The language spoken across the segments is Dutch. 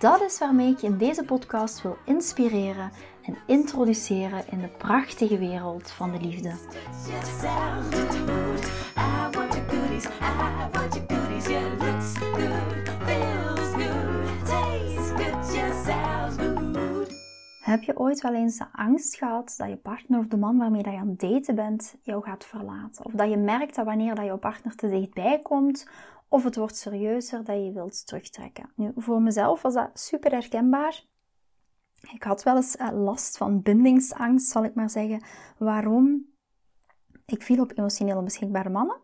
Dat is waarmee ik je in deze podcast wil inspireren en introduceren in de prachtige wereld van de liefde. Heb je ooit wel eens de angst gehad dat je partner of de man waarmee je aan het daten bent jou gaat verlaten? Of dat je merkt dat wanneer dat jouw partner te dichtbij komt of het wordt serieuzer dat je wilt terugtrekken. Nu, voor mezelf was dat super herkenbaar. Ik had wel eens eh, last van bindingsangst, zal ik maar zeggen. Waarom? Ik viel op emotioneel onbeschikbare mannen.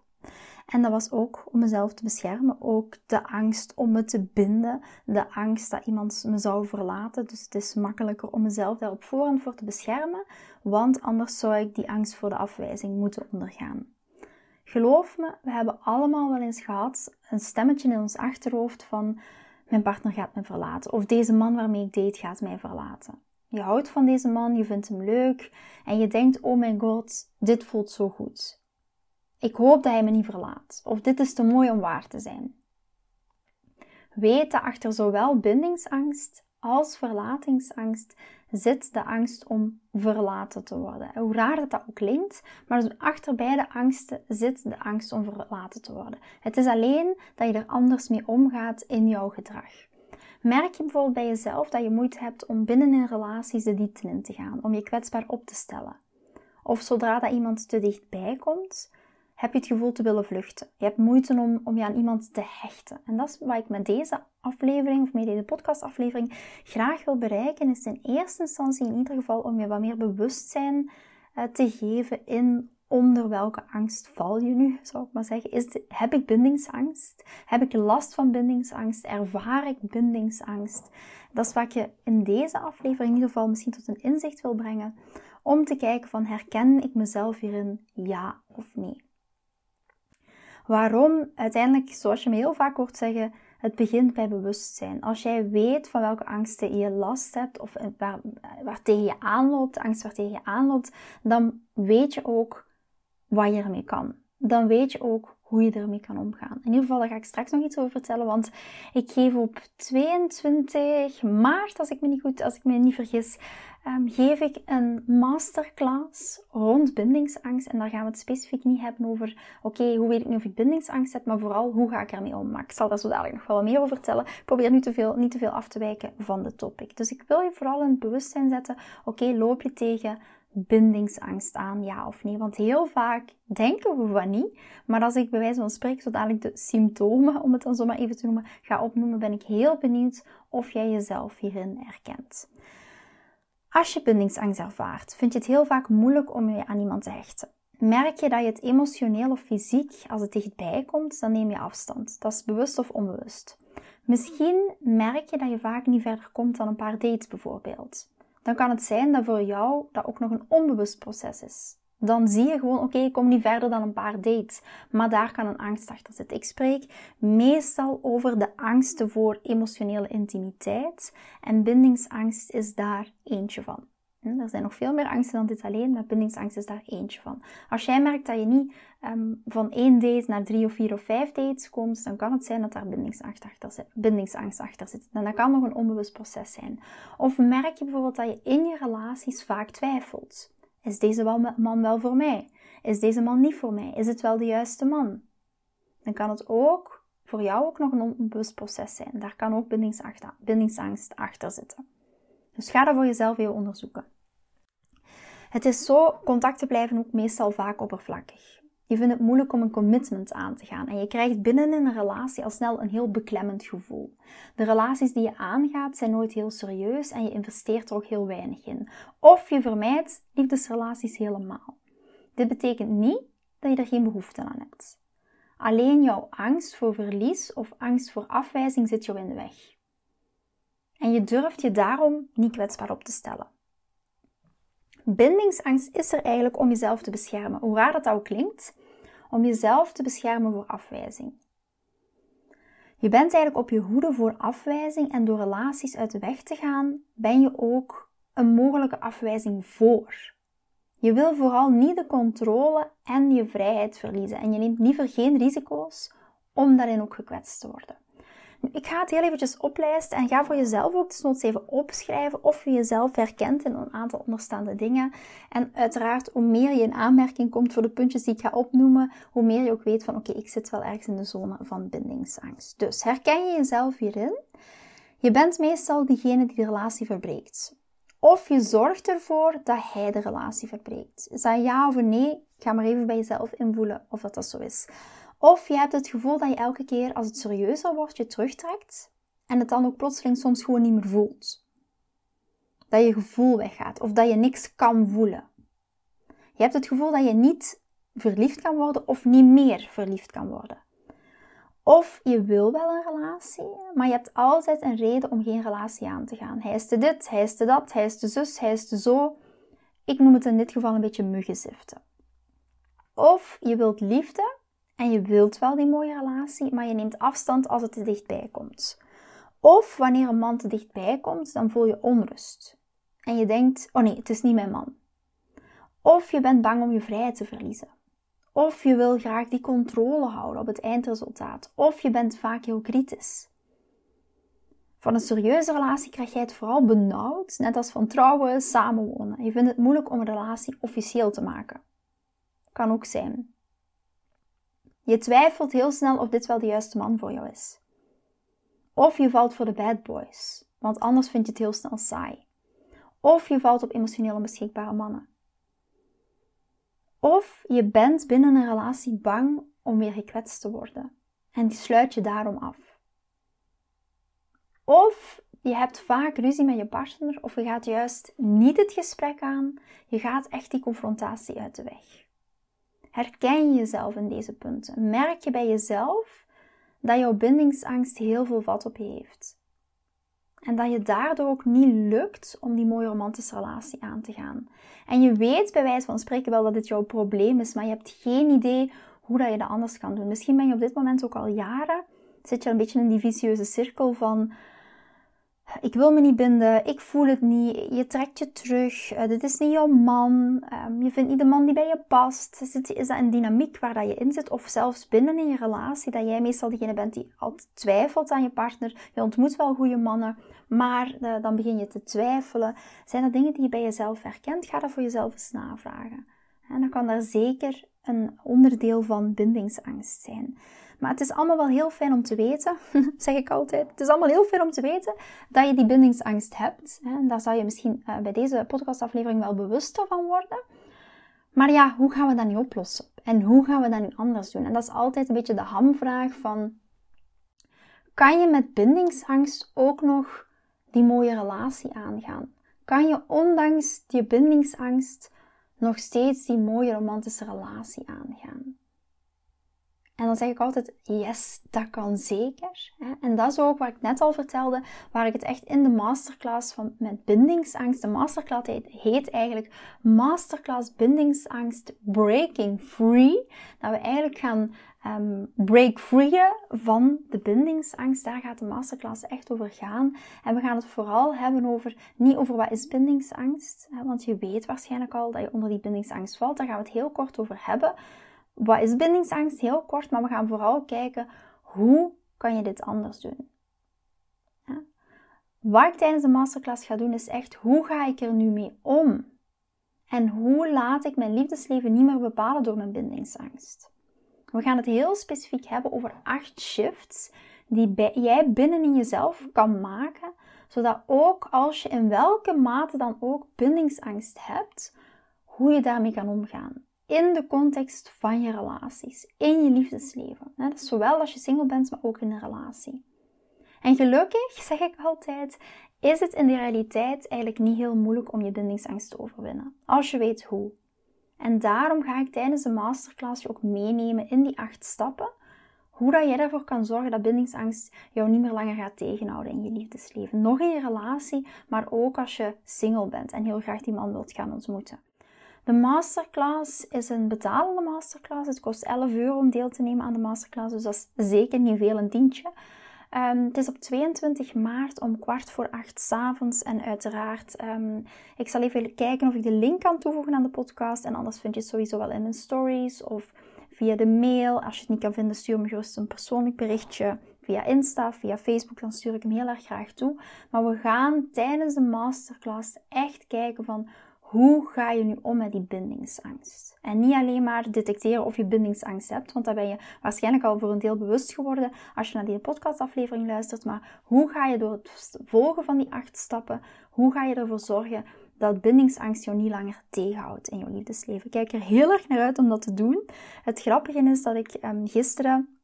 En dat was ook om mezelf te beschermen. Ook de angst om me te binden. De angst dat iemand me zou verlaten. Dus het is makkelijker om mezelf daar op voorhand voor te beschermen. Want anders zou ik die angst voor de afwijzing moeten ondergaan. Geloof me, we hebben allemaal wel eens gehad een stemmetje in ons achterhoofd van mijn partner gaat me verlaten. Of deze man waarmee ik date gaat mij verlaten. Je houdt van deze man, je vindt hem leuk en je denkt, oh mijn god, dit voelt zo goed. Ik hoop dat hij me niet verlaat. Of dit is te mooi om waar te zijn. Weet dat achter zowel bindingsangst als verlatingsangst zit de angst om verlaten te worden. Hoe raar dat, dat ook klinkt, maar achter beide angsten zit de angst om verlaten te worden. Het is alleen dat je er anders mee omgaat in jouw gedrag. Merk je bijvoorbeeld bij jezelf dat je moeite hebt om binnen in relaties de diepte in te gaan, om je kwetsbaar op te stellen? Of zodra dat iemand te dichtbij komt, heb je het gevoel te willen vluchten. Je hebt moeite om, om je aan iemand te hechten. En dat is wat ik met deze aflevering, of met deze podcastaflevering, graag wil bereiken. Is in eerste instantie in ieder geval om je wat meer bewustzijn uh, te geven in onder welke angst val je nu, zou ik maar zeggen. Is heb ik bindingsangst? Heb ik last van bindingsangst? Ervaar ik bindingsangst? Dat is wat je in deze aflevering in ieder geval misschien tot een inzicht wil brengen. Om te kijken van herken ik mezelf hierin ja of nee. Waarom? Uiteindelijk, zoals je me heel vaak hoort zeggen, het begint bij bewustzijn. Als jij weet van welke angsten je last hebt of waar, waar tegen je aanloopt, angst waar tegen je aanloopt, dan weet je ook wat je ermee kan. Dan weet je ook hoe je ermee kan omgaan. In ieder geval, daar ga ik straks nog iets over vertellen, want ik geef op 22 maart, als ik me niet goed, als ik me niet vergis, um, geef ik een masterclass rond bindingsangst. En daar gaan we het specifiek niet hebben over, oké, hoe weet ik nu of ik bindingsangst heb, maar vooral, hoe ga ik ermee om? Maar ik zal daar zo dadelijk nog wel meer over vertellen. Probeer nu te veel, niet te veel af te wijken van de topic. Dus ik wil je vooral in het bewustzijn zetten, oké, loop je tegen bindingsangst aan, ja of nee? Want heel vaak denken we van niet. Maar als ik bij wijze van spreken zo dadelijk de symptomen, om het dan zo maar even te noemen, ga opnoemen, ben ik heel benieuwd of jij jezelf hierin herkent. Als je bindingsangst ervaart, vind je het heel vaak moeilijk om je aan iemand te hechten. Merk je dat je het emotioneel of fysiek, als het dichtbij komt, dan neem je afstand. Dat is bewust of onbewust. Misschien merk je dat je vaak niet verder komt dan een paar dates bijvoorbeeld. Dan kan het zijn dat voor jou dat ook nog een onbewust proces is dan zie je gewoon, oké, ik kom niet verder dan een paar dates. Maar daar kan een angst achter zitten. Ik spreek meestal over de angsten voor emotionele intimiteit. En bindingsangst is daar eentje van. Hm, er zijn nog veel meer angsten dan dit alleen, maar bindingsangst is daar eentje van. Als jij merkt dat je niet ehm, van één date naar drie of vier of vijf dates komt, dan kan het zijn dat daar bindingsangst achter zit. Bindingsangst achter zit. En dat kan nog een onbewust proces zijn. Of merk je bijvoorbeeld dat je in je relaties vaak twijfelt. Is deze man wel voor mij? Is deze man niet voor mij? Is het wel de juiste man? Dan kan het ook voor jou ook nog een onbewust proces zijn. Daar kan ook bindingsangst achter zitten. Dus ga dat voor jezelf even onderzoeken. Het is zo, contacten blijven ook meestal vaak oppervlakkig. Je vindt het moeilijk om een commitment aan te gaan en je krijgt binnen een relatie al snel een heel beklemmend gevoel. De relaties die je aangaat zijn nooit heel serieus en je investeert er ook heel weinig in. Of je vermijdt liefdesrelaties helemaal. Dit betekent niet dat je er geen behoefte aan hebt. Alleen jouw angst voor verlies of angst voor afwijzing zit jou in de weg. En je durft je daarom niet kwetsbaar op te stellen. Bindingsangst is er eigenlijk om jezelf te beschermen, hoe raar dat ook klinkt, om jezelf te beschermen voor afwijzing. Je bent eigenlijk op je hoede voor afwijzing en door relaties uit de weg te gaan, ben je ook een mogelijke afwijzing voor. Je wil vooral niet de controle en je vrijheid verliezen en je neemt liever geen risico's om daarin ook gekwetst te worden. Ik ga het heel eventjes oplijsten en ga voor jezelf ook desnoods even opschrijven of je jezelf herkent in een aantal onderstaande dingen. En uiteraard, hoe meer je in aanmerking komt voor de puntjes die ik ga opnoemen, hoe meer je ook weet van oké, ik zit wel ergens in de zone van bindingsangst. Dus herken je jezelf hierin? Je bent meestal diegene die de relatie verbreekt. Of je zorgt ervoor dat hij de relatie verbreekt. Is dat ja of nee? Ga maar even bij jezelf invoelen of dat, dat zo is. Of je hebt het gevoel dat je elke keer als het serieuzer wordt, je terugtrekt en het dan ook plotseling soms gewoon niet meer voelt. Dat je gevoel weggaat of dat je niks kan voelen. Je hebt het gevoel dat je niet verliefd kan worden of niet meer verliefd kan worden. Of je wil wel een relatie, maar je hebt altijd een reden om geen relatie aan te gaan. Hij is te dit, hij is te dat, hij is te zus, hij is te zo. Ik noem het in dit geval een beetje muggenziften. Of je wilt liefde, en je wilt wel die mooie relatie, maar je neemt afstand als het te dichtbij komt. Of wanneer een man te dichtbij komt, dan voel je onrust. En je denkt: oh nee, het is niet mijn man. Of je bent bang om je vrijheid te verliezen. Of je wil graag die controle houden op het eindresultaat. Of je bent vaak heel kritisch. Van een serieuze relatie krijg jij het vooral benauwd, net als van trouwen, samenwonen. Je vindt het moeilijk om een relatie officieel te maken. Kan ook zijn. Je twijfelt heel snel of dit wel de juiste man voor jou is. Of je valt voor de bad boys, want anders vind je het heel snel saai. Of je valt op emotioneel onbeschikbare mannen. Of je bent binnen een relatie bang om weer gekwetst te worden en die sluit je daarom af. Of je hebt vaak ruzie met je partner of je gaat juist niet het gesprek aan, je gaat echt die confrontatie uit de weg. Herken je jezelf in deze punten? Merk je bij jezelf dat jouw bindingsangst heel veel vat op heeft? En dat je daardoor ook niet lukt om die mooie romantische relatie aan te gaan. En je weet bij wijze van spreken wel dat dit jouw probleem is, maar je hebt geen idee hoe dat je dat anders kan doen. Misschien ben je op dit moment ook al jaren, zit je een beetje in die vicieuze cirkel van ik wil me niet binden, ik voel het niet, je trekt je terug, uh, dit is niet jouw man, um, je vindt niet de man die bij je past. Is, is dat een dynamiek waar dat je in zit? Of zelfs binnen in je relatie, dat jij meestal degene bent die altijd twijfelt aan je partner. Je ontmoet wel goede mannen, maar uh, dan begin je te twijfelen. Zijn dat dingen die je bij jezelf herkent? Ga dat voor jezelf eens navragen. En dan kan daar zeker een onderdeel van bindingsangst zijn. Maar het is allemaal wel heel fijn om te weten, zeg ik altijd. Het is allemaal heel fijn om te weten dat je die bindingsangst hebt. En daar zou je misschien uh, bij deze podcastaflevering wel bewuster van worden. Maar ja, hoe gaan we dat nu oplossen? En hoe gaan we dat nu anders doen? En dat is altijd een beetje de hamvraag van... Kan je met bindingsangst ook nog die mooie relatie aangaan? Kan je ondanks die bindingsangst nog steeds die mooie romantische relatie aangaan? En dan zeg ik altijd, yes, dat kan zeker. En dat is ook wat ik net al vertelde, waar ik het echt in de masterclass van met bindingsangst, de masterclass heet eigenlijk Masterclass Bindingsangst Breaking Free. Dat we eigenlijk gaan um, break freeën van de bindingsangst. Daar gaat de masterclass echt over gaan. En we gaan het vooral hebben over, niet over wat is bindingsangst, want je weet waarschijnlijk al dat je onder die bindingsangst valt. Daar gaan we het heel kort over hebben. Wat is bindingsangst? Heel kort, maar we gaan vooral kijken hoe kan je dit anders doen. Ja? Wat ik tijdens de masterclass ga doen is echt hoe ga ik er nu mee om? En hoe laat ik mijn liefdesleven niet meer bepalen door mijn bindingsangst? We gaan het heel specifiek hebben over acht shifts die jij binnen in jezelf kan maken, zodat ook als je in welke mate dan ook bindingsangst hebt, hoe je daarmee kan omgaan in de context van je relaties, in je liefdesleven. Dus zowel als je single bent, maar ook in een relatie. En gelukkig, zeg ik altijd, is het in de realiteit eigenlijk niet heel moeilijk om je bindingsangst te overwinnen, als je weet hoe. En daarom ga ik tijdens de masterclass je ook meenemen in die acht stappen, Hoe dat jij ervoor kan zorgen dat bindingsangst jou niet meer langer gaat tegenhouden in je liefdesleven. Nog in je relatie, maar ook als je single bent en heel graag die man wilt gaan ontmoeten. De masterclass is een betalende masterclass. Het kost 11 euro om deel te nemen aan de masterclass, dus dat is zeker niet veel een tientje. Um, het is op 22 maart om kwart voor acht s avonds. En uiteraard, um, ik zal even kijken of ik de link kan toevoegen aan de podcast. En anders vind je het sowieso wel in mijn stories of via de mail. Als je het niet kan vinden, stuur me gerust een persoonlijk berichtje via Insta, via Facebook. Dan stuur ik hem heel erg graag toe. Maar we gaan tijdens de masterclass echt kijken van hoe ga je nu om met die bindingsangst? En niet alleen maar detecteren of je bindingsangst hebt, want daar ben je waarschijnlijk al voor een deel bewust geworden als je naar die podcastaflevering luistert. Maar hoe ga je door het volgen van die acht stappen, hoe ga je ervoor zorgen dat bindingsangst jou niet langer tegenhoudt in je liefdesleven? Ik kijk er heel erg naar uit om dat te doen. Het grappige is dat ik um, gisteren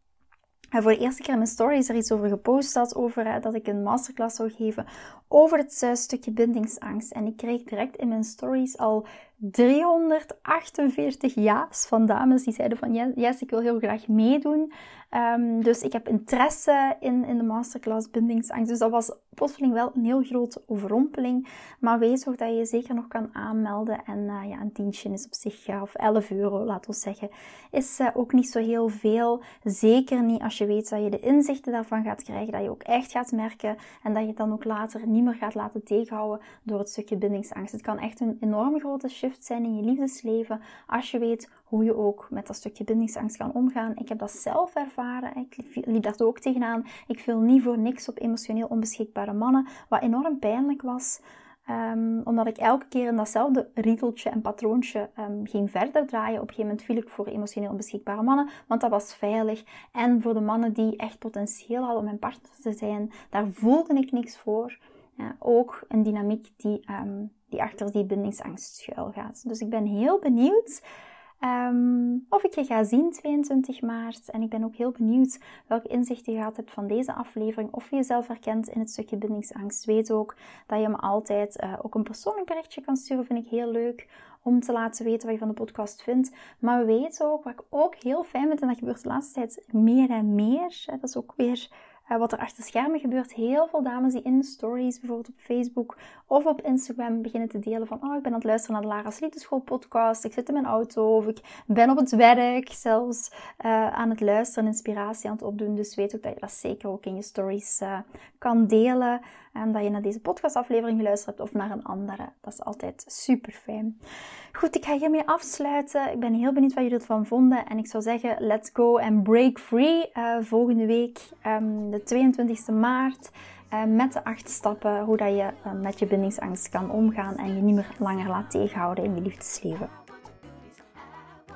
voor de eerste keer in mijn stories er iets over gepost had, over uh, dat ik een masterclass zou geven over het uh, stukje bindingsangst. En ik kreeg direct in mijn stories al 348 ja's van dames die zeiden van yes, ik wil heel graag meedoen. Um, dus ik heb interesse in, in de masterclass bindingsangst. Dus dat was plotseling wel een heel grote overrompeling. Maar wees ook dat je je zeker nog kan aanmelden. En uh, ja, een tientje is op zich, of 11 euro laten we zeggen, is uh, ook niet zo heel veel. Zeker niet als je weet dat je de inzichten daarvan gaat krijgen. Dat je ook echt gaat merken. En dat je het dan ook later niet meer gaat laten tegenhouden door het stukje bindingsangst. Het kan echt een enorme grote shift zijn in je liefdesleven. Als je weet hoe je ook met dat stukje bindingsangst kan omgaan. Ik heb dat zelf ervaren. Ik liep daar ook tegenaan. Ik viel niet voor niks op emotioneel onbeschikbare mannen, wat enorm pijnlijk was. Um, omdat ik elke keer in datzelfde rieteltje en patroontje um, ging verder draaien. Op een gegeven moment viel ik voor emotioneel onbeschikbare mannen, want dat was veilig. En voor de mannen die echt potentieel hadden om mijn partner te zijn, daar voelde ik niks voor. Ja, ook een dynamiek die, um, die achter die bindingsangst schuil gaat. Dus ik ben heel benieuwd Um, of ik je ga zien 22 maart. En ik ben ook heel benieuwd welke inzichten je gehad hebt van deze aflevering. Of je jezelf herkent in het stukje bindingsangst. Weet ook dat je me altijd uh, ook een persoonlijk berichtje kan sturen. Vind ik heel leuk om te laten weten wat je van de podcast vindt. Maar weet ook, wat ik ook heel fijn vind, en dat gebeurt de laatste tijd meer en meer. Dat is ook weer uh, wat er achter schermen gebeurt. Heel veel dames die in stories, bijvoorbeeld op Facebook of op Instagram, beginnen te delen van oh, ik ben aan het luisteren naar de Lara's Liefdeschool podcast. Ik zit in mijn auto of ik ben op het werk zelfs uh, aan het luisteren, inspiratie aan het opdoen. Dus weet ook dat je dat zeker ook in je stories uh, kan delen. Dat je naar deze podcastaflevering geluisterd hebt of naar een andere. Dat is altijd super fijn. Goed, ik ga hiermee afsluiten. Ik ben heel benieuwd wat jullie ervan vonden. En ik zou zeggen, let's go and break free. Uh, volgende week, um, de 22 maart. Uh, met de acht stappen hoe dat je uh, met je bindingsangst kan omgaan en je niet meer langer laat tegenhouden in je liefdesleven.